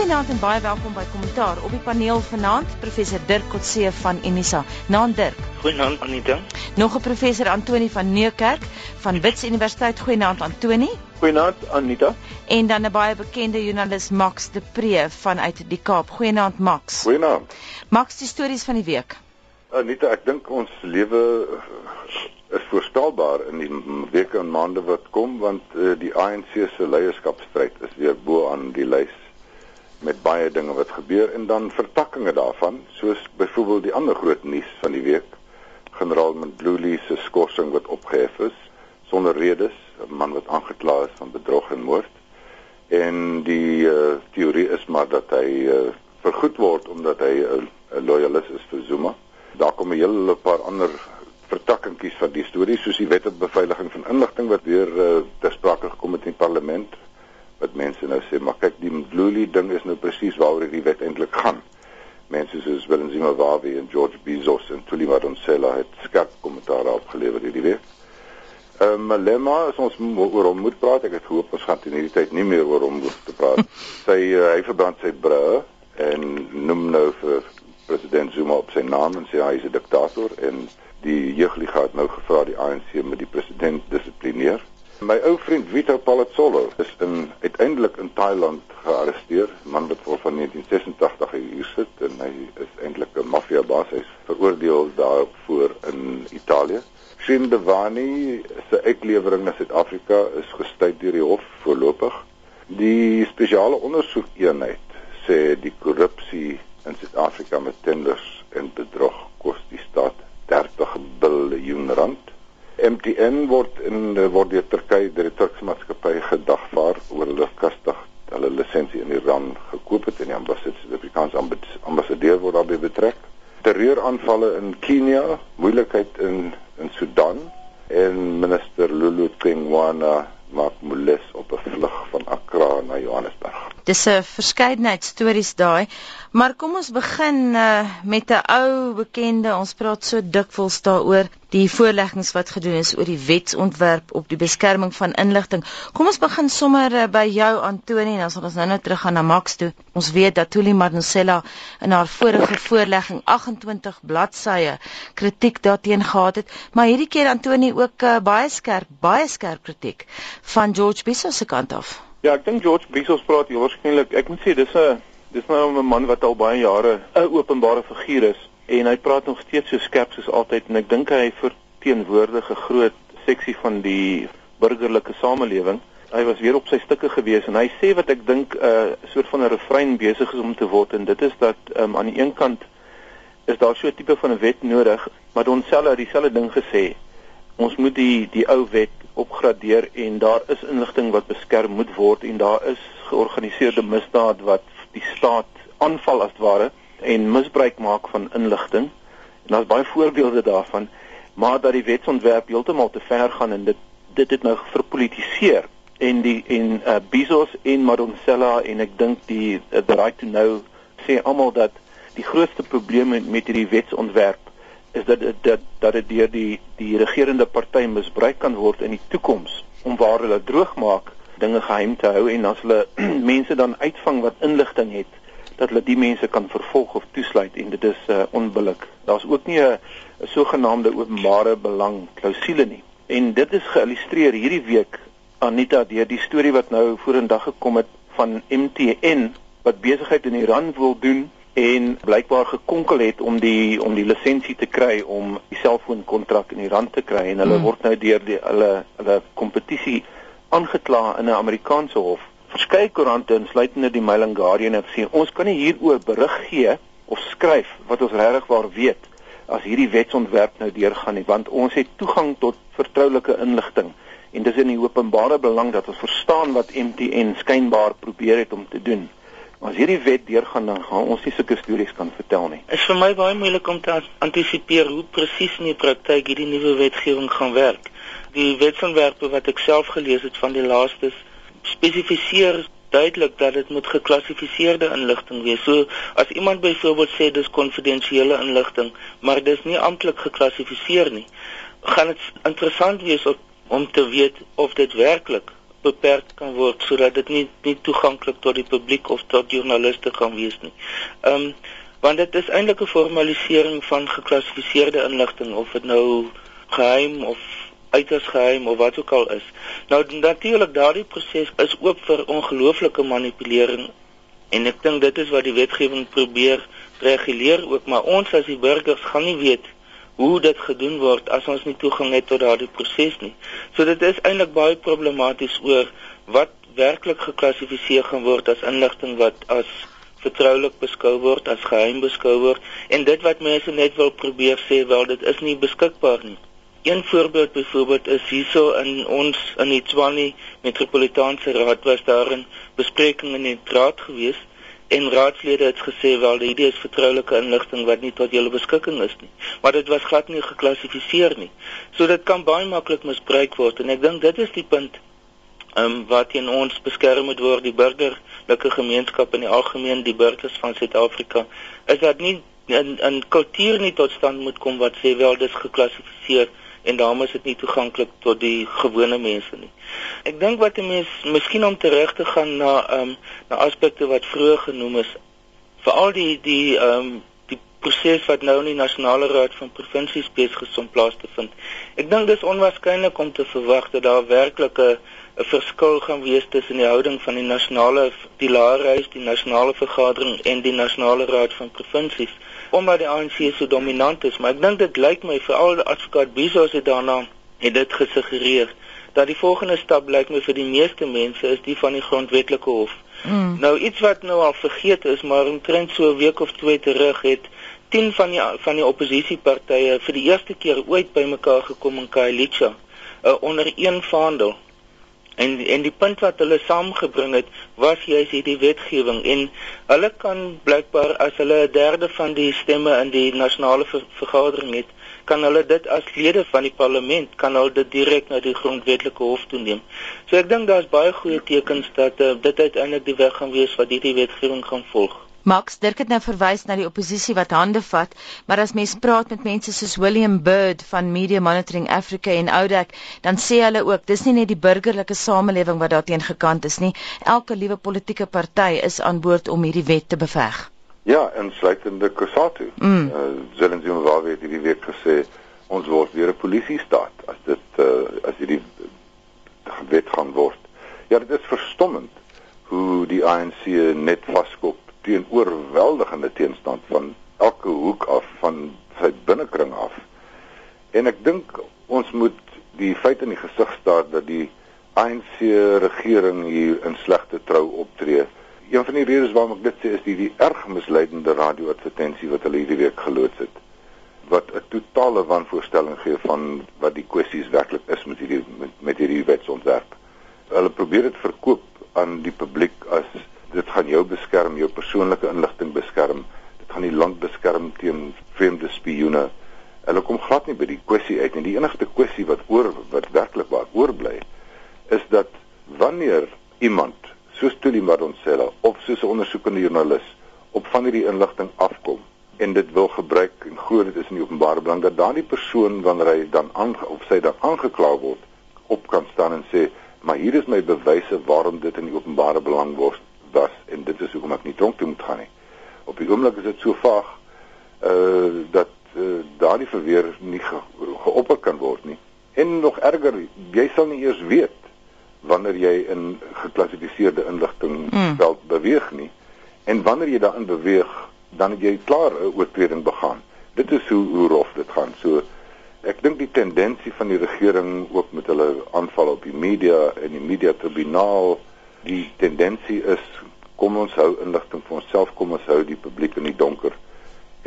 Goeienaand en baie welkom by Kommentaar. Op die paneel vanaand professor Dirk Kotse van Unisa. Naam Dirk. Goeienaand Anita. Nog 'n professor Antoni van Nieuwkerk van Wits Universiteit. Goeienaand Antoni. Goeienaand Anita. En dan 'n baie bekende joernalis Max de Pre vanuit die Kaap. Goeienaand Max. Goeienaand. Max, die stories van die week. Anita, ek dink ons lewe is voorspelbaar in die weke en maande wat kom want uh, die ANC se leierskapstryd is weer bo aan die lys met baie dinge wat gebeur en dan vertakkings daarvan soos byvoorbeeld die ander groot nuus van die week. Generaal Mdluli se skorsing wat opgehef is sonder redes 'n man wat aangekla is van bedrog en moord. En die uh, teorie is maar dat hy uh, vergoed word omdat hy 'n uh, loyalis is vir Zuma. Daar kom 'n hele paar ander vertakkingkies van die storie soos die wet op beveiliging van inligting wat weer uh, ter sprake gekom het in die parlement wat mense nou sê maar kyk die Mdluli ding is nou presies waaroor die wet eintlik gaan. Mense soos Willem Zimbabwe en George Bezos en Thuli Madonsela het skerp kommentaar opgelewer hierdie week. Ehm um, Lemma is ons oor hom moet praat. Ek het gehoop ons gaan in hierdie tyd nie meer oor hom moet praat. sy uh, hy verbrand sy brûe en noem nou vir president Zuma op sy naam en sê hy is 'n diktator en die jeugliga het nou gevra die ANC moet die president dissiplineer. My ou vriend Vito Palazzolo is in uiteindelik in Thailand gearresteer, man wat voor van 1986 hier sit en hy is eintlik 'n maffia baas, hy is veroordeel daarvoor in Italië. Shindavani se uitlewering na Suid-Afrika is gestuit deur die hof voorlopig. Die spesiale ondersoekeenheid sê die korrupsie in Suid-Afrika met tenders en bedrog kos die staat 30 biljoen rand. MTN word in word deur Turkye deur die Turkse maatskappy gedagvaar oor hulle kastig hulle lisensie in Iran gekoop het en die ambassade Suid-Afrikaanse ambassadeur word daarbey betrek. Terreuraanvalle in Kenia, moeilikheid in in Sudan en minister Lulu Tsengwana maak moelis op 'n vlug van Accra na Johannesburg. Dis 'n verskeidenheid stories daai, maar kom ons begin uh, met 'n ou bekende. Ons praat so dikwels daaroor die voorleggings wat gedoen is oor die wetsontwerp op die beskerming van inligting. Kom ons begin sommer uh, by jou Antoni en dan sal ons nou nou teruggaan na Max toe. Ons weet dat Tuli Marcella in haar vorige voorlegging 28 bladsye kritiek daarteen gehad het, maar hierdie keer Antoni ook uh, baie skerp, baie skerp kritiek van George Bezos se kant af. Ja, ek dink George Bezos praat hier waarskynlik. Ek moet sê dis 'n dis nou 'n man wat al baie jare 'n openbare figuur is en hy praat nog steeds so skerp soos altyd en ek dink hy verteenwoordig 'n groot seksie van die burgerlike samelewing. Hy was weer op sy stukke gewees en hy sê wat ek dink 'n uh, soort van 'n refrein besig is om te word en dit is dat um, aan die een kant is daar so 'n tipe van 'n wet nodig, maar ons self het dieselfde ding gesê. Ons moet die die ou wet opgradeer en daar is inligting wat beskerm moet word en daar is georganiseerde misdaad wat die staat aanval as ware en misbruik maak van inligting. En daar's baie voorbeelde daarvan, maar dat die wetsontwerp heeltemal te ver gaan en dit dit het nou verpolitiseer en die en uh, Bezos en Madonsela en ek dink die uh, the right to know sê almal dat die grootste probleem met, met hierdie wetsontwerp is dat dat dat dit deur die die regerende party misbruik kan word in die toekoms om waar hulle droog maak dinge geheim te hou en as hulle mense dan uitvang wat inligting het dat hulle die mense kan vervolg of toesluit en dit is uh, onbillik. Daar's ook nie 'n sogenaamde openbare belang klousule nie. En dit is geillustreer hierdie week Anita deur die storie wat nou vorendag gekom het van MTN wat besigheid in Iran wil doen en blykbaar gekonkel het om die om die lisensie te kry om die selfoonkontrak in Iran te kry en hulle hmm. word nou deur die hulle hulle kompetisie aangekla in 'n Amerikaanse hof. Verskeie koerante insluitende die Mail and Guardian het gesê ons kan nie hieroor berig gee of skryf wat ons regtig waar weet as hierdie wetsontwerp nou deurgaan nie want ons het toegang tot vertroulike inligting en dis in die openbare belang dat ons verstaan wat MTN skynbaar probeer het om te doen. As hierdie wet deurgaan dan gaan ons nie sulke stories kan vertel nie. Is vir my baie moeilik om te antisipeer hoe presies in die praktyk hierdie nuwe wetgewing gaan werk. Die wetsontwerpe wat ek self gelees het van die laastes spesifiseer duidelik dat dit moet geklassifiseerde inligting wees. So as iemand byvoorbeeld sê dis konfidensiële inligting, maar dis nie amptelik geklassifiseer nie, gaan dit interessant wees om te weet of dit werklik beperk kan word sodat dit nie nie toeganklik tot die publiek of tot joernaliste kan wees nie. Ehm um, want dit is eintlik 'n formalisering van geklassifiseerde inligting of dit nou geheim of uiters geheim of wat ook al is. Nou natuurlik daardie proses is oop vir ongelooflike manipulering en ek dink dit is wat die wetgewing probeer reguleer ook, maar ons as die burgers gaan nie weet hoe dit gedoen word as ons nie toegang het tot daardie proses nie. So dit is eintlik baie problematies oor wat werklik geklassifiseer gaan word as inligting wat as vertroulik beskou word as geheim beskou word en dit wat mense net wil probeer sê wel dit is nie beskikbaar nie. Een voorbeeld byvoorbeeld is hierso in ons in die Tshwane Metropolitaanse Raad was daar 'n bespreking in die raad gewees en raadslede het gesê wel hierdie is vertroulike inligting wat nie tot julle beskikking is nie. Maar dit was glad nie geklassifiseer nie. So dit kan baie maklik misbruik word en ek dink dit is die punt ehm um, wat in ons beskerm moet word die burgerlike gemeenskap in die algemeen die burgers van Suid-Afrika is dat nie 'n kultuur nie tot stand moet kom wat sê wel dis geklassifiseer en daarom is dit nie toeganklik tot die gewone mense nie. Ek dink wat 'n mens miskien om terug te gaan na ehm um, na aspekte wat vroeër genoem is veral die die ehm um, die proses wat nou in die nasionale raad van provinsies besig is om plaas te vind. Ek dink dis onwaarskynlik om te verwag dat daar werklik 'n 'n verskil gaan wees tussen die houding van die nasionale die laerhuis, die nasionale vergadering en die nasionale raad van provinsies omdat die ANC so dominant is, maar ek dink dit lyk my veral advokaat Bizos het daarna het dit gesuggereer dat die volgende stap lyk my vir die meeste mense is die van die grondwetlike hof. Mm. Nou iets wat nou al vergeet is, maar omtrent so 'n week of twee terug het 10 van die van die oppositiepartye vir die eerste keer ooit bymekaar gekom in Khayelitsha uh, onder een vaandel En en die punt wat hulle saamgebring het was juis hierdie wetgewing en hulle kan blykbaar as hulle 'n derde van die stemme in die nasionale ver vergadering het, kan hulle dit as lede van die parlement kan hulle dit direk na die grondwetlike hof toe neem. So ek dink daar's baie goeie tekens dat uh, dit uiteindelik die weg gaan wees wat hierdie wetgewing gaan volg. Max Dirk het nou verwys na die oppositie wat hande vat, maar as mens praat met mense soos William Bird van Media Monitoring Africa en Oudek, dan sê hulle ook dis nie net die burgerlike samelewing wat daarteen gekant is nie. Elke liewe politieke party is aan boord om hierdie wet te beveg. Ja, insluitende Kusatu. Mm. Uh, Zelensky het hierdie week gesê ons word weer 'n polisie staat as dit uh, as hierdie wet gaan word. Ja, dit is verstommend hoe die ANC net vaskop teen oorweldigende teenstand van elke hoek af van sy binnekring af. En ek dink ons moet die feit in die gesig staar dat die ANC regering hier in slegte trou optree. Een van die redes waarom ek dit sê is die, die erg misleidende radio-advertensie wat hulle hierdie week geloods het wat 'n totale wanvoorstelling gee van wat die kwessies werklik is met hierdie met, met hierdie wetsontwerp. Hulle probeer dit verkoop aan die publiek as dit gaan jou beskerm, jou persoonlike inligting beskerm. Dit gaan die land beskerm teen vreemde spioene. Hulle kom glad nie by die kwessie uit nie. Die enigste kwessie wat oor wat werklik waar oorbly is dat wanneer iemand soos Tuli Madonsela of soos 'n ondersoekende joernalis op van hierdie inligting afkom en dit wil gebruik en glo dit is in die openbare belang dat daardie persoon wanneer hy dan aan of sy dan aangekla word op kan staan en sê maar hier is my bewyse waarom dit in die openbare belang word hoekom ek nie tronk toe moet gaan nie. Op die oomblik is dit so vaag uh dat uh, daardie verweer nie ge geopper kan word nie. En nog erger, jy sal nie eers weet wanneer jy in geklassifiseerde inligting mm. veld beweeg nie. En wanneer jy daarin beweeg, dan het jy klaar 'n oortreding begaan. Dit is hoe hoe rof dit gaan. So ek dink die tendensie van die regering ook met hulle aanval op die media en die media tribunaal die tendensie is kom ons hou inligting vir onsself, kom ons hou die publiek in die donker.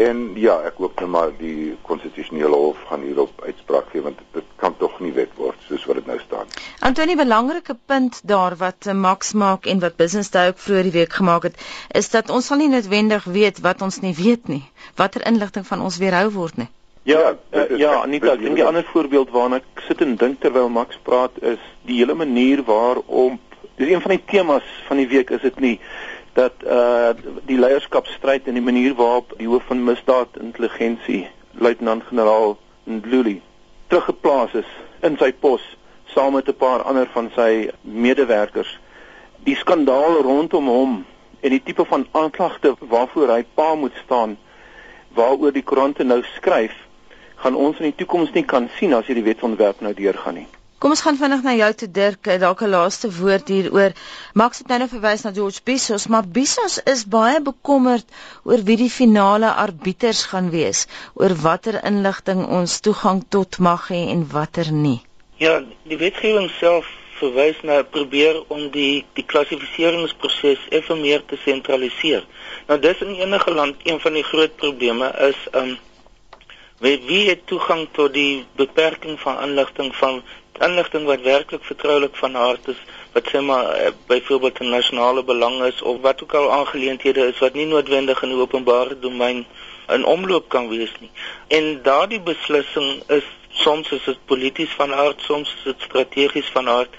En ja, ek hoop net maar die konstitusionele hof gaan hierop uitspraak gee want dit kan tog nie wet word soos wat dit nou staan. Antoni, 'n belangrike punt daar wat eh, Max maak en wat Business Day ook vroeër die week gemaak het, is dat ons sal nie noodwendig weet wat ons nie weet nie. Watter inligting van ons weerhou word nie. Ja, ja, uh, ja, Anita, ek dink die ander voorbeeld waarna ek sit en dink terwyl Max praat is die hele manier waarop dis een van die temas van die week is dit nie dat uh die leierskapstryd en die manier waarop die hoof van misdaad intelligensie luitenant generaal Ndluli teruggeplaas is in sy pos saam met 'n paar ander van sy medewerkers. Die skandaal rondom hom en die tipe van aanklagte waarvoor hy pa moet staan waaroor die koerante nou skryf, gaan ons in die toekoms nie kan sien as hierdie wetsontwerp nou deurgaan nie. Kom ons gaan vinnig na jou te Dirk, dalk 'n laaste woord hieroor. Max het nou net verwys na George Bezos, maar Bezos is baie bekommerd oor wie die finale arbiters gaan wees, oor watter inligting ons toegang tot mag hê en watter nie. Ja, die wetgewing self verwys na probeer om die die klassifikasingsproses effe meer te sentraliseer. Nou dis in enige land een van die groot probleme is um wie het toegang tot die beperking van inligting van inligting wat werklik vertroulik van aard is wat sê maar uh, byvoorbeeld 'n nasionale belang is of wat ook al aangeleenthede is wat nie noodwendig in die openbare domein in omloop kan wees nie. En daardie beslissing is soms is dit polities van aard, soms is dit strategies van aard.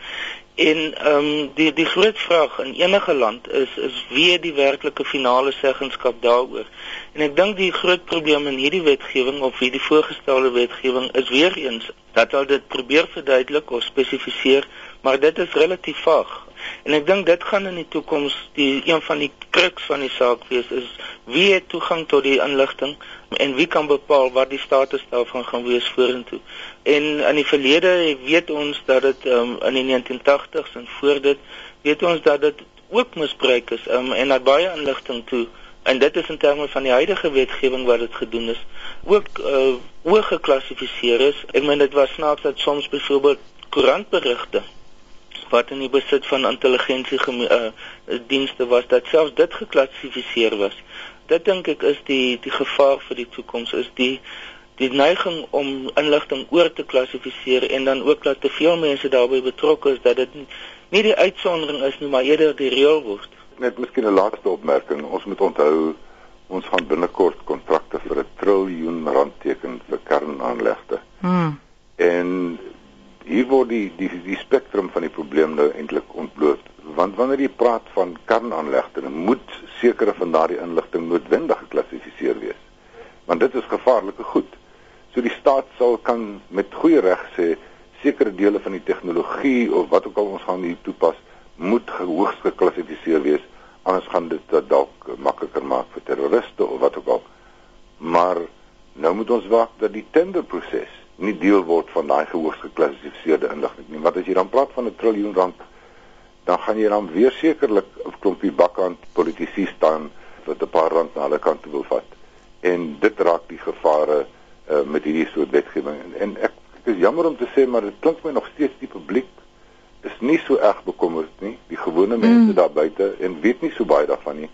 En ehm um, die die groot vraag in enige land is is wie die werklike finale seggenskap daaroor. En ek dink die groot probleem in hierdie wetgewing of hierdie voorgestelde wetgewing is weer eens dat hulle dit probeer verduidelik of spesifiseer, maar dit is relatief vaag. En ek dink dit gaan in die toekoms die een van die kruks van die saak wees is wie het toegang tot die inligting en wie kan bepaal wat die status daarvan gaan wees vorentoe. En in die verlede weet ons dat dit um, in die 1980s en voor dit weet ons dat dit ook misbruik is um, en dat baie inligting toe en dit is in terme van die huidige wetgewing wat dit gedoen is ook uh, hoog geklassifiseer is. Ek meen dit was snaaks dat soms byvoorbeeld koerantberigte wat in die besit van intelligensie uh, dienste was dat selfs dit geklassifiseer was dit dink ek is die die gevaar vir die toekoms is die die neiging om inligting oor te klassifiseer en dan ook dat te veel mense daarbey betrokke is dat dit nie die uitsondering is nie maar eerder die reël word. Net miskien 'n laaste opmerking. Ons moet onthou ons gaan binnekort kontrakte vir 'n triljoen rand teken vir kernaanlegte. Hmm. En hier word die die die spektrum van die probleem nou eintlik ontbloot. Want wanneer jy praat van kernaanlegte moet sekere van daardie inligting noodwendig geklassifiseer wees. Want dit is gevaarlike goed. So die staat sal kan met goeie reg sê sekere dele van die tegnologie of wat ook al ons gaan hier toepas moet hoogs geklassifiseer wees. Anders gaan dit dalk makliker maak vir terroriste of wat ook al. Maar nou moet ons wag dat die tenderproses nie deel word van daai gehoogs geklassifiseerde inligting nie. Want as jy dan praat van 'n triljoen rand, dan gaan jy dan weer sekerlik 'n klompie bakkant politici staan wat 'n paar rand na hulle kant toe wil vat. En dit raak die gevare uh, met hierdie soort wetgewing. En, en ek, ek is jammer om te sê, maar dit klink my nog steeds die publiek is nie so erg bekommerd nie. Die gewone mense mm. daar buite en weet nie so baie daarvan nie.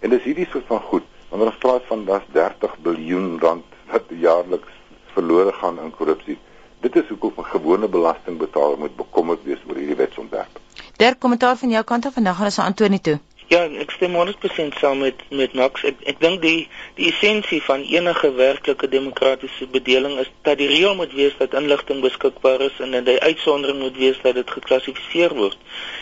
En dis hierdie soort van goed. Wanneer ons praat van das 30 miljard rand wat jaarliks verlore gaan in korrupsie. Dit is hoekom 'n gewone belastingbetaler moet bekommerd wees oor hierdie wetsontwerp. Der kommentaar van jou kant af vandag gaan ons aan Antonie toe. Ja, ek stem 100% saam met met Max. Ek ek dink die die essensie van enige werklike demokratiese bedeling is dat die reël moet wees dat inligting beskikbaar is en dat die uitsondering moet wees dat dit geklassifiseer word.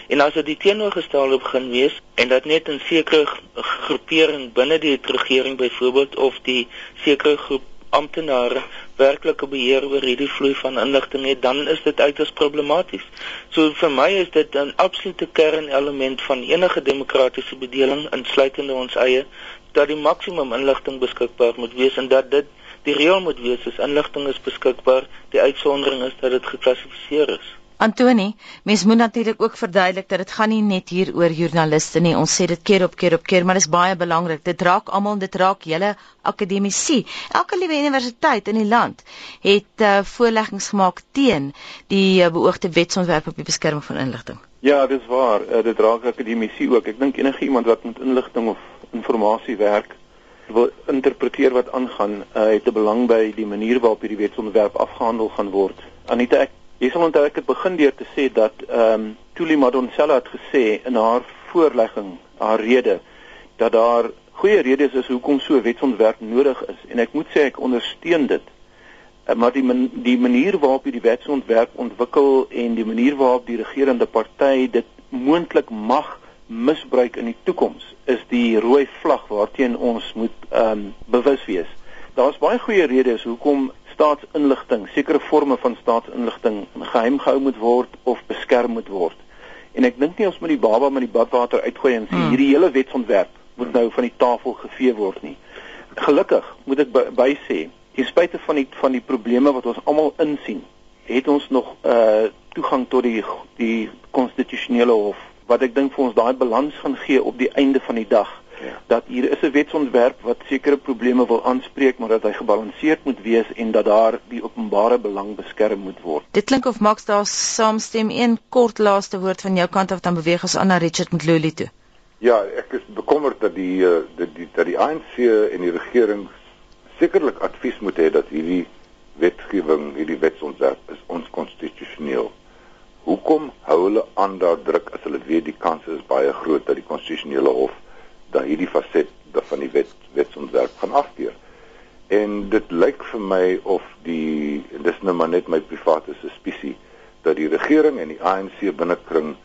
En as dit die teenoorgestelde begin wees en dat net 'n sekere groepering binne die regering byvoorbeeld of die sekere groep amptenare werklike beheer oor hierdie vloei van inligting het, dan is dit uiters problematies. So vir my is dit 'n absolute kernelement van enige demokratiese bedeling insluitende ons eie dat die maksimum inligting beskikbaar moet wees en dat dit die reël moet wees as inligting is beskikbaar, die uitsondering is dat dit geklassifiseer is. Antoni, mens moet natuurlik ook verduidelik dat dit gaan nie net hier oor joernaliste nie. Ons sê dit keer op keer op keer, maar dit is baie belangrik. Dit raak almal, dit raak julle akademici. Elke liewe universiteit in die land het uh, voorleggings gemaak teen die uh, beoogde wetsontwerp op die beskerming van inligting. Ja, dis waar. Uh, dit raak akademici ook. Ek dink enige iemand wat met inligting of inligting werk wil interpreteer wat aangaan, uh, het 'n belang by die manier waarop hierdie wetsontwerp afgehandel gaan word. Anita, ek Jy sal onthou ek het begin deur te sê dat ehm um, Tuli Madonsela het gesê in haar voorlegging, haar rede dat daar goeie redes is hoekom so wetsontwerp nodig is en ek moet sê ek ondersteun dit. Uh, maar die man, die manier waarop hierdie wetsontwerp ontwikkel en die manier waarop die regerende party dit moontlik mag misbruik in die toekoms is die rooi vlag waarteen ons moet ehm um, bewus wees. Daar's baie goeie redes hoekom staatsinligting, sekere forme van staatsinligting geheim gehou moet word of beskerm moet word. En ek dink nie ons moet die baba met die badwater uitgooi en sê hmm. hierdie hele wetsontwerp moet nou van die tafel gevee word nie. Gelukkig moet ek by, by sê, ten spyte van die van die probleme wat ons almal insien, het ons nog uh toegang tot die die konstitusionele hof wat ek dink vir ons daai balans gaan gee op die einde van die dag ja. dat hier is 'n wetsontwerp wat sekere probleme wil aanspreek maar dat hy gebalanseerd moet wees en dat daar die openbare belang beskerm moet word. Dit klink of Max daar saamstem een kort laaste woord van jou kant af dan beweeg ons aan na Richard Mtluli toe. Ja, ek is bekommerd dat die uh, dat die dat die ANC en die regering sekerlik advies moet hê dat hierdie wetgewing, hierdie wetsontwerp is onkonstitusioneel. Hoekom hou hulle aan daar druk as hulle weet die kans is baie groot dat die konstitusionele hof dan hierdie faset van die wet wetsontwerp gaan afkeer? En dit lyk vir my of die dis nou maar net my private suspisie dat die regering en die ANC binnekring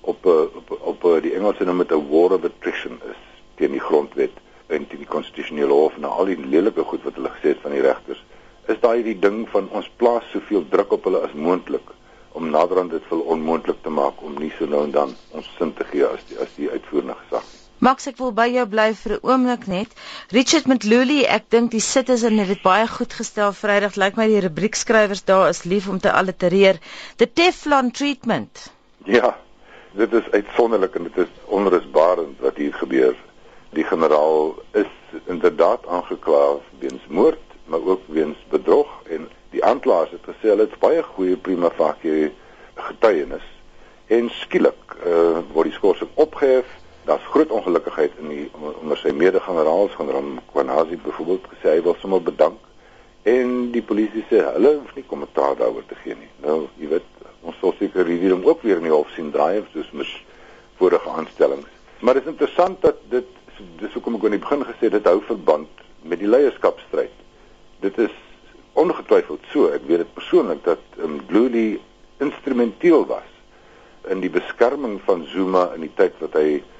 op 'n op, op, op die Engelse noem dit 'n war of attrition is teen die grondwet en teen die konstitusionele hof en al die lelike goed wat hulle gesê het van die regters is daai die ding van ons plaas soveel druk op hulle as moontlik om naderhand dit vir onmoontlik te maak om nie so nou en dan ons sin te gee as die as die uitvoerende gesag nie. Max ek wil by jou bly vir 'n oomblik net. Richard Mtluli, ek dink die citizen het dit baie goed gestel Vrydag. Lyk my die rubriekskrywers daar is lief om te allitereer. The Teflon treatment. Ja, dit is uitsonderlik en dit is onrusbarend wat hier gebeur. Die generaal is inderdaad aangekla weens moord, maar ook weens bedrog en die aanklaers het gesê hulle het baie goeie prima facie getuienis. En skielik uh, word die skorsing opgehef. Daar's groot ongelukkigheid in die onder sy mede-generaals, generaal Kwanazi byvoorbeeld gesê hy wil sommer bedank en die polisie sê hulle hoef nie kommentaar daaroor te gee nie. Nou, jy weet, ons sal seker hierdie hom ook weer in die hof sien draai soos mis vorige aanstellings. Maar dit is interessant dat dit dis hoekom ek aan die begin gesê dit hou verband met die leierskapstryd. Dit is ongetwyfeld so, ek weet dit persoonlik dat um, Gluli instrumenteel was in die beskerming van Zuma in die tyd wat hy van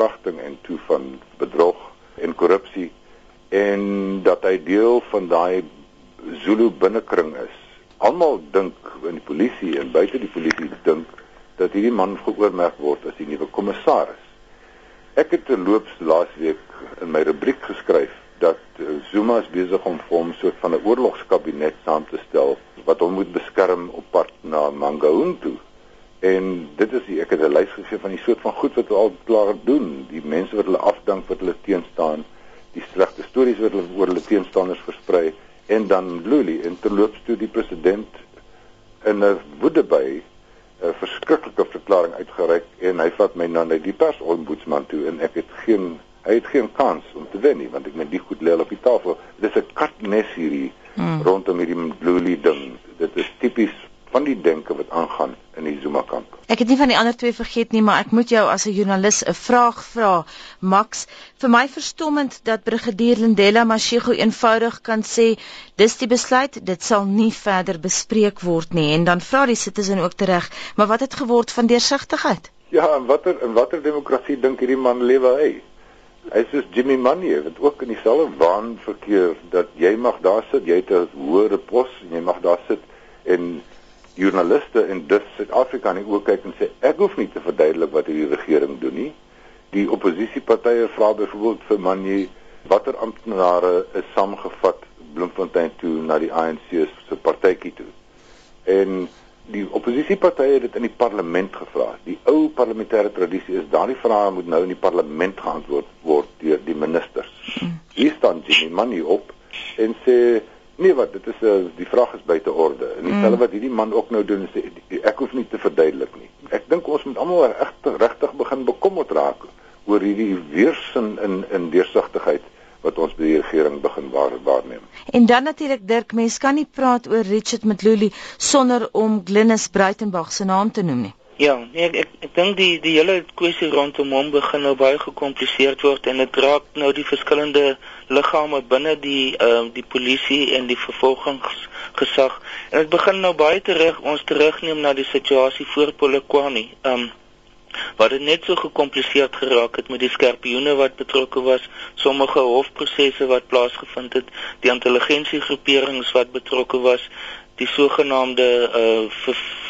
verkrachting en toe van bedrog en korrupsie en dat hy deel van daai Zulu binnekring is almal dink in die polisie en buite die polisie dink dat hierdie man geoormerk word as die nuwe kommissaris. Ek het terloops laasweek in my rubriek geskryf dat eh, Zuma is besig om vir hom so 'n van 'n oorlogskabinet saam te stel wat hom moet beskerm op pad na Mangaung toe. En dit is die, ek het 'n lys gegee van die soort van goed wat hulle al klaar doen, die mense wat hulle afdank wat hulle teenstaan, die slegte stories wat hulle oor hulle teenstanders versprei. En dan Luli en terloops toe die president in 'n woedeby 'n verskriklike verklaring uitgereik en hy vat my na die persombudsman toe. En ek het geen hy het geen kans om te wen nie want ek met die goed lê op die tafel. Dis 'n katnes hierdie hmm. rondom hierdie Luli ding. Dit is tipies van die denke wat aangaan in die Zuma kamp. Ek het nie van die ander twee vergeet nie, maar ek moet jou as 'n joernalis 'n vraag vra. Max, vir my verstommend dat brigadier Lindela Mashego eenvoudig kan sê dis die besluit, dit sal nie verder bespreek word nie en dan vra die citizen ook tereg, maar wat het geword van deursigtigheid? Ja, en watter in watter demokrasie dink hierdie man lewe hy? Hy is Jimmy Manie wat ook in dieselfde waan verkeer dat jy mag daar sit, jy het 'n hoë pos en jy mag daar sit en joernaliste en dus Suid-Afrika nie ook kyk en sê ek hoef nie te verduidelik wat hierdie regering doen nie. Die oppositiepartye vra byvoorbeeld vir Manje watter amptenare is saamgevat Bloemfontein toe na die ANC se partytjie toe. En die oppositiepartye het dit in die parlement gevra. Die ou parlementêre tradisie is daardie vrae moet nou in die parlement geantwoord word deur die ministers. Hmm. Hier staan Jimmy Manje op en sê Nee wat, dit is uh, eh, die vraag is buite orde. En dieselfde mm. wat hierdie man ook nou doen sê ek hoef nie te verduidelik nie. Ek dink ons moet almal regtig regtig begin bekommerd raak oor hierdie weersin in in deursigtigheid wat ons by die regering begin waar, waarneem. En dan natuurlik Dirk, mens kan nie praat oor Richard Mtluli sonder om Glenis Breitenberg se naam te noem nie. Ja, nee, ek ek, ek dink die die hele kwessie rondom hom begin nou baie gekompliseer word en dit raak nou die verskillende liggame binne die ehm uh, die polisie en die vervolgingsgesag. En dit begin nou baie terug ons terugneem na die situasie voor Polokwane. Ehm um, wat dit net so gekompliseerd geraak het met die skerpioene wat betrokke was, sommige hofprosesse wat plaasgevind het, die intelligensiegroeperings wat betrokke was, die sogenaamde uh,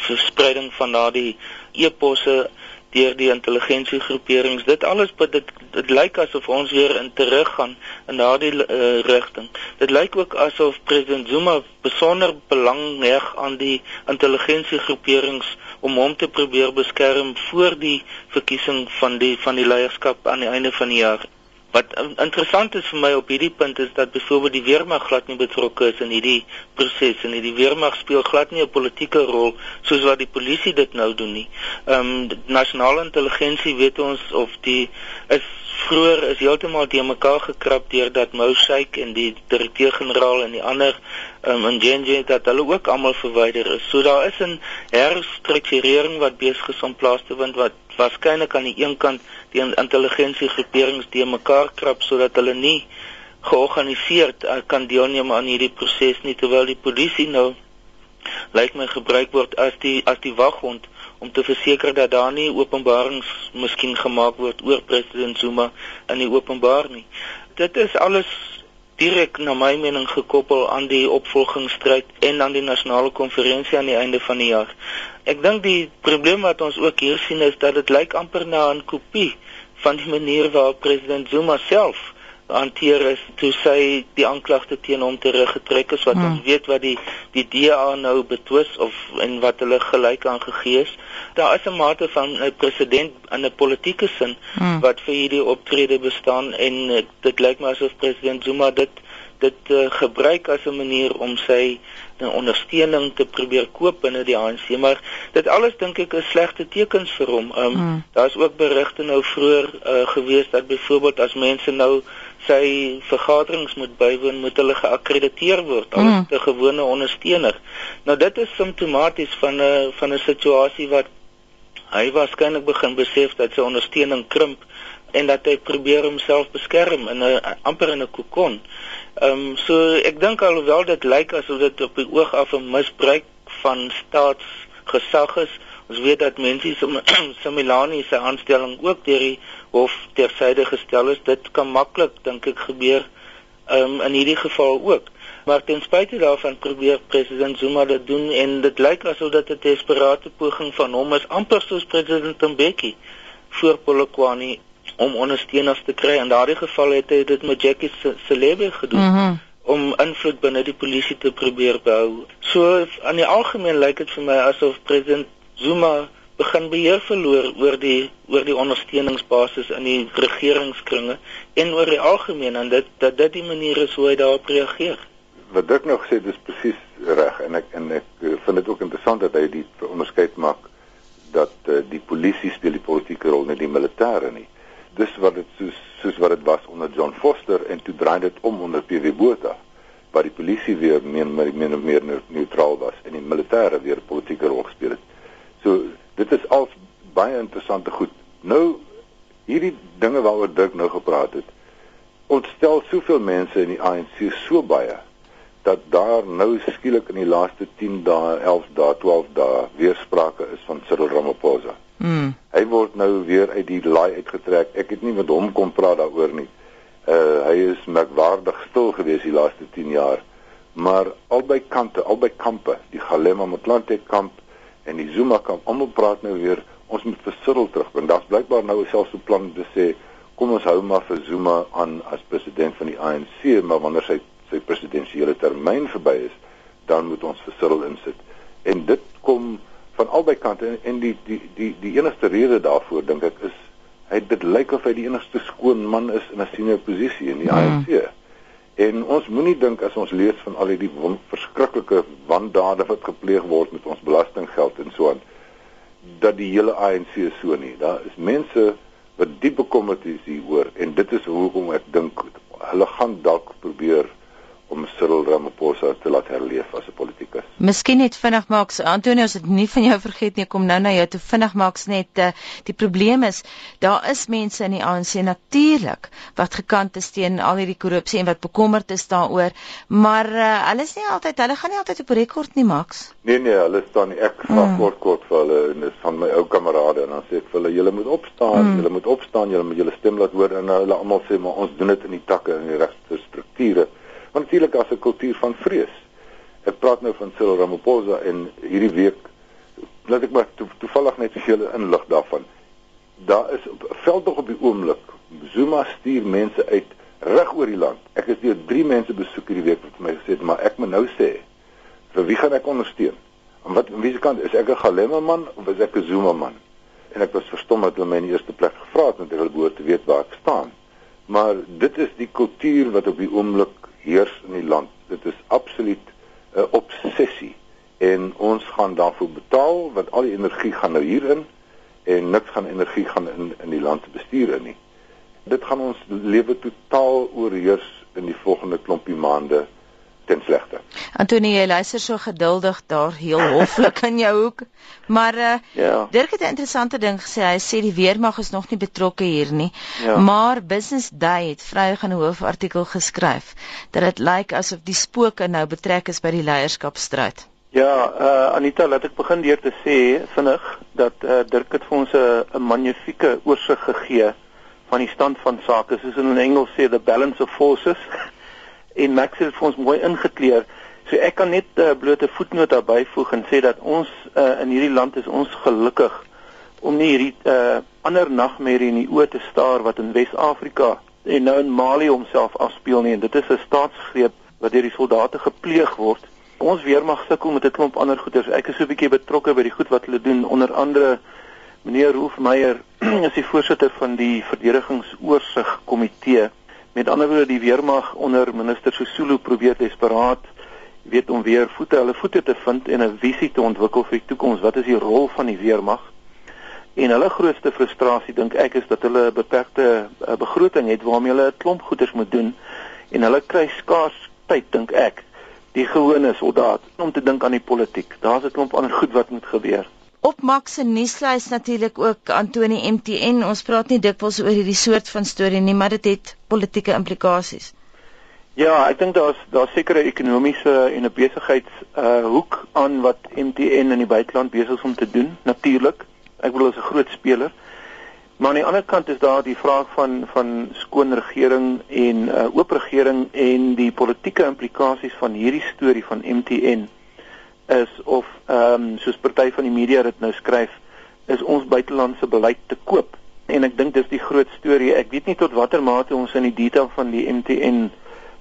verspreiding van daardie e-posse deur die intelligensiegroeperings. Dit alles dit dit lyk asof ons weer in teruggaan in daardie uh, rigting. Dit lyk ook asof president Zuma besonder belang heg aan die intelligensiegroeperings om hom te probeer beskerm voor die verkiesing van die van die leierskap aan die einde van die jaar. Wat interessant is vir my op hierdie punt is dat byvoorbeeld die weermag glad nie betrokke is in hierdie proses en die weermag speel glad nie 'n politieke rol soos wat die polisie dit nou doen nie. Ehm um, nasionale intelligensie weet ons of die is vroeër is heeltemal te mekaar gekrap deur dat Moushaik en die direkteur-generaal en die ander ehm um, in JNJ dat hulle ook almal verwyder is. So daar is 'n herstrukturering wat besig is om plaas te vind wat waarskynlik aan die een kant die intelligensiegroeperings die mekaar krap sodat hulle nie georganiseerd uh, kan deelneem aan hierdie proses nie terwyl die polisie nou lyk my gebruik word as die as die waghond om te verseker dat daar nie openbarings miskien gemaak word oor president Zuma in die openbaar nie. Dit is alles direk na my mening gekoppel aan die opvolgingsstryd en aan die nasionale konferensie aan die einde van die jaar. Ek dink die probleem wat ons ook hier sien is dat dit lyk amper na 'n kopie van die manier waarop president Zuma self hanteer is toe sy die aanklagte teen hom teruggetrek is wat hmm. ons weet wat die die DA nou betwis of en wat hulle gelyk aangegee is. Daar is 'n mate van 'n president in 'n politieke sin hmm. wat vir hierdie optrede bestaan en dit lyk my asof president Zuma dit dit uh, gebruik as 'n manier om sy uh, ondersteuning te probeer koop binne die ANC, maar dit alles dink ek is slegte tekens vir hom. Um, mm. Daar's ook berigte nou vroeër uh, gewees dat byvoorbeeld as mense nou sy vergaderings moet bywoon, moet hulle geakkrediteer word as mm. 'n gewone ondersteuner. Nou dit is simptomaties van 'n van 'n situasie wat hy waarskynlik begin besef dat sy ondersteuning krimp en dat hy probeer homself beskerm in 'n amper in 'n kokon. Ehm um, so ek dink alhoewel dit lyk asof dit op die oog af 'n misbruik van staatsgesag is, ons weet dat mense so Similani se aanstelling ook deur die hof tersyde gestel is. Dit kan maklik dink ek gebeur um, in hierdie geval ook. Maar ten spyte daarvan probeer president Zuma dit doen en dit lyk asof dit 'n desperate poging van hom is amper soos president Mbeki voor Polokwane om ondersteuners te kry. In daardie geval het hy dit met Jackie Celebi gedoen. Mm -hmm om invloed binne die polisie te probeer bou. So aan die algemeen lyk dit vir my asof president Zuma begin beheer verloor oor die oor die ondersteuningsbasis in die regeringskringe en oor die algemeen en dit dat dit die manier is hoe hy daarop reageer. Wat ek nog sê dis presies reg en ek en ek vind dit ook interessant dat hy die onderskeid maak dat uh, die polisie speel die politieke rol nie die militêre nie dis wat dit soos soos wat dit was onder John Foster en toe draai dit om onder PW Botha waar die polisie weer meer meer meer, neutraal was en die militêre weer politieke rol gespeel het. So dit is al baie interessante goed. Nou hierdie dinge waaroor Dirk nou gepraat het ontstel soveel mense in die ANC so baie dat daar nou skielik in die laaste 10 dae, 11 dae, 12 dae weer sprake is van Cyril Ramaphosa. Mm. Hy word nou weer uit die laai uitgetrek. Ek het nie met hom kom praat daaroor nie. Uh hy is merkwaardig stil gewees die laaste 10 jaar. Maar albei kante, albei kampe, die Galema Motlanthe kamp en die Zuma kamp, almal praat nou weer ons moet vir Cyril terugbring. Daar's blykbaar nou selfs 'n plan om te sê kom ons hou maar vir Zuma aan as president van die ANC, maar wanneer sy sy presidensiële termyn verby is, dan moet ons vir Cyril insit. En dit kom van albei kante en, en die die die die enigste rede daarvoor dink ek is hy dit lyk of hy die enigste skoon man is in 'n senior posisie in die mm. ANC. En ons moenie dink as ons lees van al die verskriklike wandade wat gepleeg word met ons belastinggeld en so aan dat die hele ANC so nie. Daar is mense wat diep bekommerd is hieroor en dit is hoekom ek dink hulle gaan dalk probeer om Cyril Ramaphosa te laat herleef as 'n politikus. Miskien net vinnig maaks Antonio as dit nie van jou vergeet nie kom nou na jou toe vinnig maaks net uh, die probleem is daar is mense in die ANC natuurlik wat gekant is teen al hierdie korrupsie en wat bekommerd is daaroor maar uh, hulle is nie altyd hulle gaan nie altyd op rekord nie Max. Nee nee, hulle staan nie ek vra mm. kort kort vir hulle en dis van my ou kamerade en dan sê ek vir hulle julle moet opstaan, mm. julle moet opstaan, julle moet julle stem laat hoor en hulle almal sê maar ons doen dit in die takke en die regte strukture. Want natuurlik as 'n kultuur van vrees. Ek praat nou van Cyril Ramaphosa en hierdie week laat ek maar to, toevallig net vir julle inlig daarvan. Daar is veldtog op die oomblik. Zuma stuur mense uit reg oor die land. Ek het deur drie mense besoek hierdie week wat vir my gesê het, maar ek moet nou sê vir wie gaan ek ondersteun? En wat wie se kant is ek 'n Galema man of is ek 'n Zuma man? En ek was verstom dat hulle my in die eerste plek gevra het want wil behoort te weet waar ek staan. Maar dit is die kultuur wat op die oomblik heers in die land. Dit is absoluut 'n obsessie en ons gaan daarvoor betaal want al die energie gaan nou hierin en niks gaan energie gaan in in die land bestuur in nie. Dit gaan ons lewe totaal oorheers in die volgende klompie maande ten slegte. Antonie, jy luister so geduldig daar heel hoflik in jou hoek. Maar uh, ja. Dirk het 'n interessante ding gesê. Hy sê die weermag is nog nie betrokke hier nie. Ja. Maar Business Day het Vrydag 'n hoofartikel geskryf dat dit lyk asof die spooke nou betrek is by die leierskapstryd. Ja, uh, Anita, laat ek begin deur te sê vinnig dat uh, Dirk het vir ons 'n magnifieke oorsig gegee van die stand van sake. Soos in Engels sê the balance of forces en Max het vir ons mooi ingekleer. So ek kan net 'n uh, blote voetnota byvoeg en sê dat ons uh, in hierdie land is ons gelukkig om nie hierdie uh, ander nagmerrie in die oë te staar wat in Wes-Afrika en nou in Mali homself afspeel nie en dit is 'n staatsgreep wat deur die soldate gepleeg word. Ons weermag sukkel met 'n klomp ander goeders. Ek is so 'n bietjie betrokke by die goed wat hulle doen onder andere meneer Rolf Meyer is die voorsitter van die verdedigingsoorsig komitee Met ander woorde die weermag onder minister Sisulu probeer desperaat weet om weer voete hulle voete te vind en 'n visie te ontwikkel vir die toekoms. Wat is die rol van die weermag? En hulle grootste frustrasie dink ek is dat hulle 'n beperkte uh, begroting het waarmee hulle 'n klomp goeders moet doen en hulle kry skaars tyd dink ek die gewone soldaat om te dink aan die politiek. Daar's 'n klomp ander goed wat moet gebeur. Op Max se nuuslys natuurlik ook Antoni MTN. Ons praat nie dikwels oor hierdie soort van storie nie, maar dit het politieke implikasies. Ja, ek dink daar's daar's sekere ekonomiese en 'n besigheids uh hoek aan wat MTN in die buiteland besig is om te doen, natuurlik. Ek bedoel as 'n groot speler. Maar aan die ander kant is daar die vraag van van skoon regering en uh oop regering en die politieke implikasies van hierdie storie van MTN is of ehm um, soos party van die media dit nou skryf, is ons buitelandse beleid te koop. En ek dink dis die groot storie. Ek weet nie tot watter mate ons in die detail van die MTN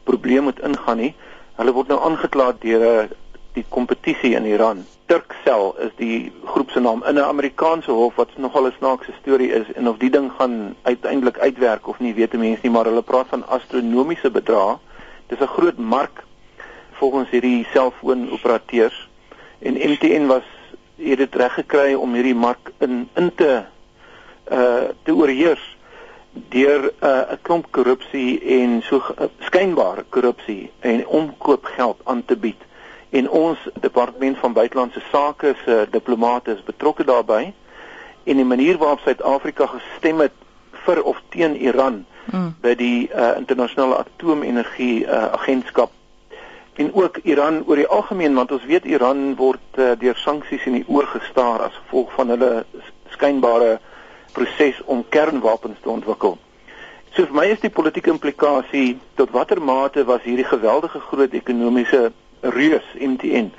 probleem moet ingaan nie. Hulle word nou aangekla deur eh, die kompetisie in Iran. Turkcell is die groep se naam in 'n Amerikaanse hof wat nogal 'n snaakse storie is en of die ding gaan uiteindelik uitwerk of nie weet mense nie, maar hulle praat van astronomiese bedrae. Dis 'n groot mark volgens hierdie selfoonoperateurs en MTN was het dit reg gekry om hierdie mark in in te uh te oorheers deur 'n uh, klomp korrupsie en so uh, skynbare korrupsie en omkoopgeld aan te bied en ons departement van buitelandse sake se diplomate is betrokke daarbey en die manier waarop Suid-Afrika gestem het vir of teen Iran mm. by die uh, internasionale atoomenergie uh, agentskap en ook Iran oor die algemeen want ons weet Iran word uh, deur sanksies in die oor gestaar as gevolg van hulle skynbare proses om kernwapens te ontwikkel. So vir my is die politieke implikasie tot watter mate was hierdie geweldige groot ekonomiese reus MTN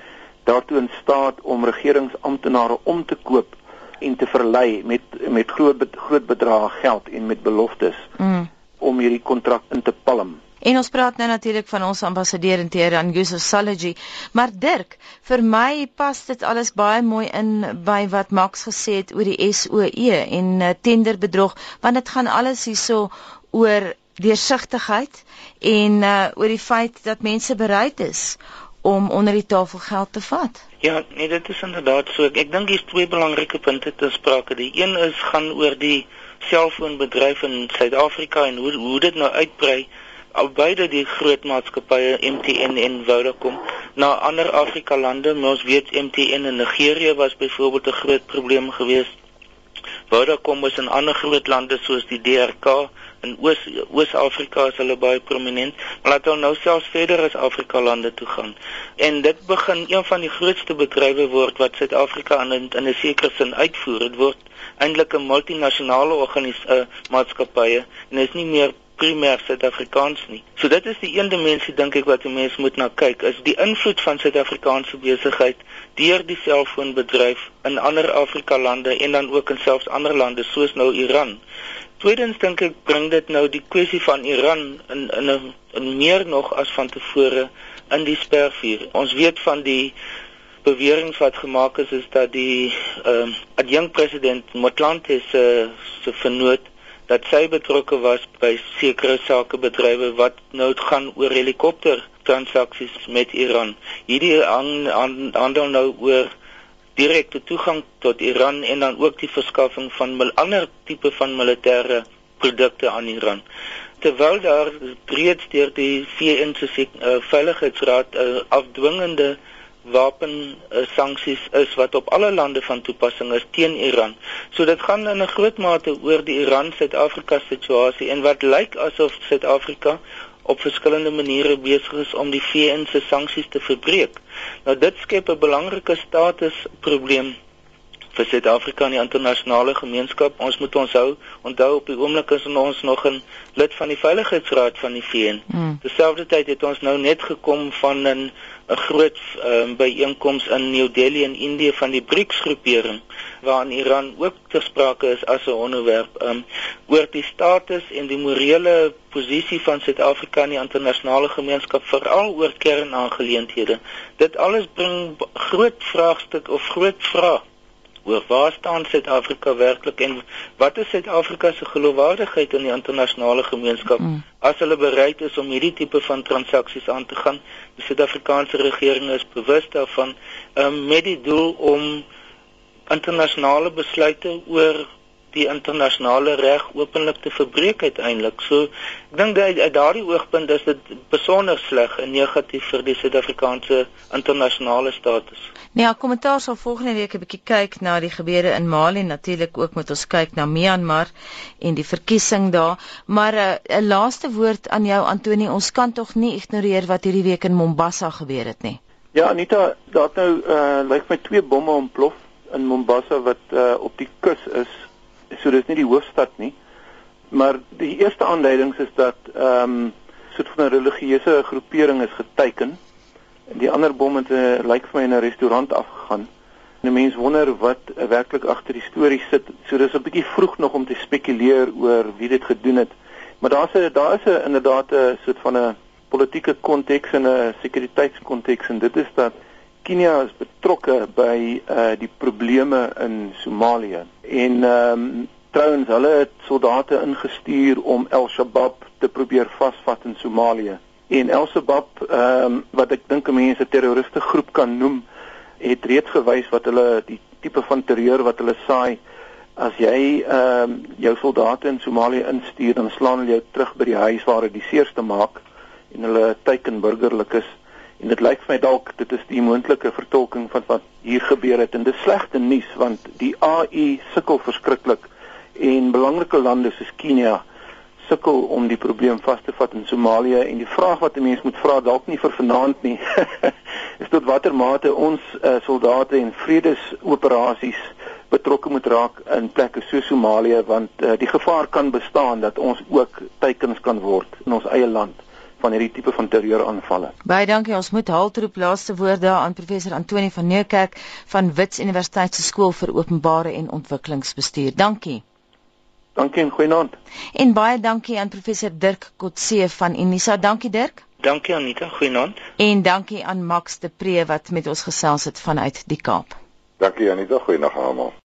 daartoe in staat om regeringsamptenare om te koop en te verlei met met groot groot bedrae geld en met beloftes mm. om hierdie kontrak in te palm. En ons praat nou natuurlik van ons ambassadeur in Teheran, Yusuf Salaji. Maar Dirk, vir my pas dit alles baie mooi in by wat Max gesê het oor die SOE en uh, tenderbedrog, want dit gaan alles hierso oor deursigtigheid en uh, oor die feit dat mense bereid is om onder die tafel geld te vat. Ja, nee, dit is inderdaad so. Ek dink hier's twee belangrike punte te sprake. Die een is gaan oor die selfoonbedryf in Suid-Afrika en hoe hoe dit nou uitbrei albeide die groot maatskappye MTN en Vodacom na ander Afrika lande. Ons weet MTN in Nigerië was byvoorbeeld 'n groot probleem geweest. Vodacom is in ander groot lande soos die DRK in Oos Oos-Afrika is hulle baie prominent, maar laat hulle nou selfs verder as Afrika lande toe gaan. En dit begin een van die grootste bedrywe word wat Suid-Afrika in in 'n sekere sin uitvoer. Dit word eintlik 'n multinasjonale organisasie maatskappye en is nie meer primêr Suid-Afrikaans nie. So dit is die een dimensie dink ek wat 'n mens moet na kyk, is die invloed van Suid-Afrikaanse besigheid deur die selfoonbedryf in ander Afrika lande en dan ook in selfs ander lande soos nou Iran. Tweedens dink ek bring dit nou die kwessie van Iran in in 'n meer nog as van tevore in die spervuur. Ons weet van die beweringe wat gemaak is is dat die ehm uh, adjunkt president Motlanthe se se vernoot dat sy betrokke was by sekere sakebedrywe wat nou gaan oor helikopter transaksies met Iran. Hierdie handel nou oor direkte toegang tot Iran en dan ook die verskaffing van ander tipe van militêre produkte aan Iran. Terwyl daar reeds deur die VN se uh, Veiligheidsraad 'n uh, afdwingende wapen uh, sanksies is wat op alle lande van toepassing is teen Iran. So dit gaan in 'n groot mate oor die Iran-Suid-Afrika situasie en wat lyk asof Suid-Afrika op verskillende maniere besig is om die VN se sanksies te verbreek. Nou dit skep 'n belangrike statusprobleem vir Suid-Afrika in die internasionale gemeenskap. Ons moet onthou, onthou op die oomblik is ons nog 'n lid van die Veiligheidsraad van die VN. Mm. Terselfdertyd het ons nou net gekom van 'n 'n groot um, byeenkoms in New Delhi in Indië van die BRICS groepering waarin Iran ook ter sprake is as 'n onderwerp um, oor die status en die morele posisie van Suid-Afrika in die internasionale gemeenskap veral oor kernaangeleenthede. Dit alles bring groot vraagstuk of groot vrae oor waar staan Suid-Afrika werklik en wat is Suid-Afrika se geloofwaardigheid in die internasionale gemeenskap mm. as hulle bereid is om hierdie tipe van transaksies aan te gaan. Die Suid-Afrikaanse regering is bewus daarvan um, met die doel om internasionale besluite oor die internasionale reg openlik te verbreek uiteindelik. So ek dink dat uit daardie oogpunt is dit besonder sleg en negatief vir die Suid-Afrikaanse internasionale status. Nee, ja, kommentaar sal volgende week 'n bietjie kyk na die gebeure in Mali natuurlik ook met ons kyk na Myanmar en die verkiesing daar. Maar eh, 'n uh, laaste woord aan jou Antoni, ons kan tog nie ignoreer wat hierdie week in Mombasa gebeur het nie. Ja, Anita, daar het nou uh lyk my twee bomme ontplof in Mombasa wat uh op die kus is so dis nie die hoofstad nie. Maar die eerste aanleidings is dat ehm um, soort van 'n religieuse groepering is geteken. En die ander bom het 'n uh, eh, lyk vir my in 'n restaurant afgegaan. En 'n mens wonder wat uh, werklik agter die storie sit. So dis 'n bietjie vroeg nog om te spekuleer oor wie dit gedoen het. Maar daar's 'n daar is 'n inderdaad 'n soort van 'n politieke konteks en 'n sekuriteitskonteks en dit is dat Kenia is betrokke by uh die probleme in Somalië en ehm um, trouens hulle het soldate ingestuur om Al-Shabaab te probeer vasvat in Somalië. En Al-Shabaab ehm um, wat ek dink mense terroriste groep kan noem, het reeds gewys wat hulle die tipe van terreur wat hulle saai as jy ehm um, jou soldate in Somalië instuur dan slaan hulle jou terug by die huis waar hulle die seerste maak en hulle teiken burgerlik is en dit lyk vir my dalk dit is die moontlike vertolking van wat hier gebeur het. En dit is slegte nuus want die AU sukkel verskriklik en belangrike lande soos Kenia sukkel om die probleem vas te vat in Somalië. En die vraag wat 'n mens moet vra dalk nie vir vanaand nie is tot watter mate ons uh, soldate en vredesoperasies betrokke moet raak in plekke so Somalië want uh, die gevaar kan bestaan dat ons ook teikens kan word in ons eie land van hierdie tipe van terreuraanvalle. Baie dankie. Ons moet haltroep laaste woorde aan professor Antoni van Nieuwkerk van Wits Universiteit se skool vir openbare en ontwikkelingsbestuur. Dankie. Dankie en goeienaand. En baie dankie aan professor Dirk Kotse van Unisa. Dankie Dirk. Dankie Anita, goeienaand. En dankie aan Max de Pre wat met ons gesels het vanuit die Kaap. Dankie Anita, goeienaand almal.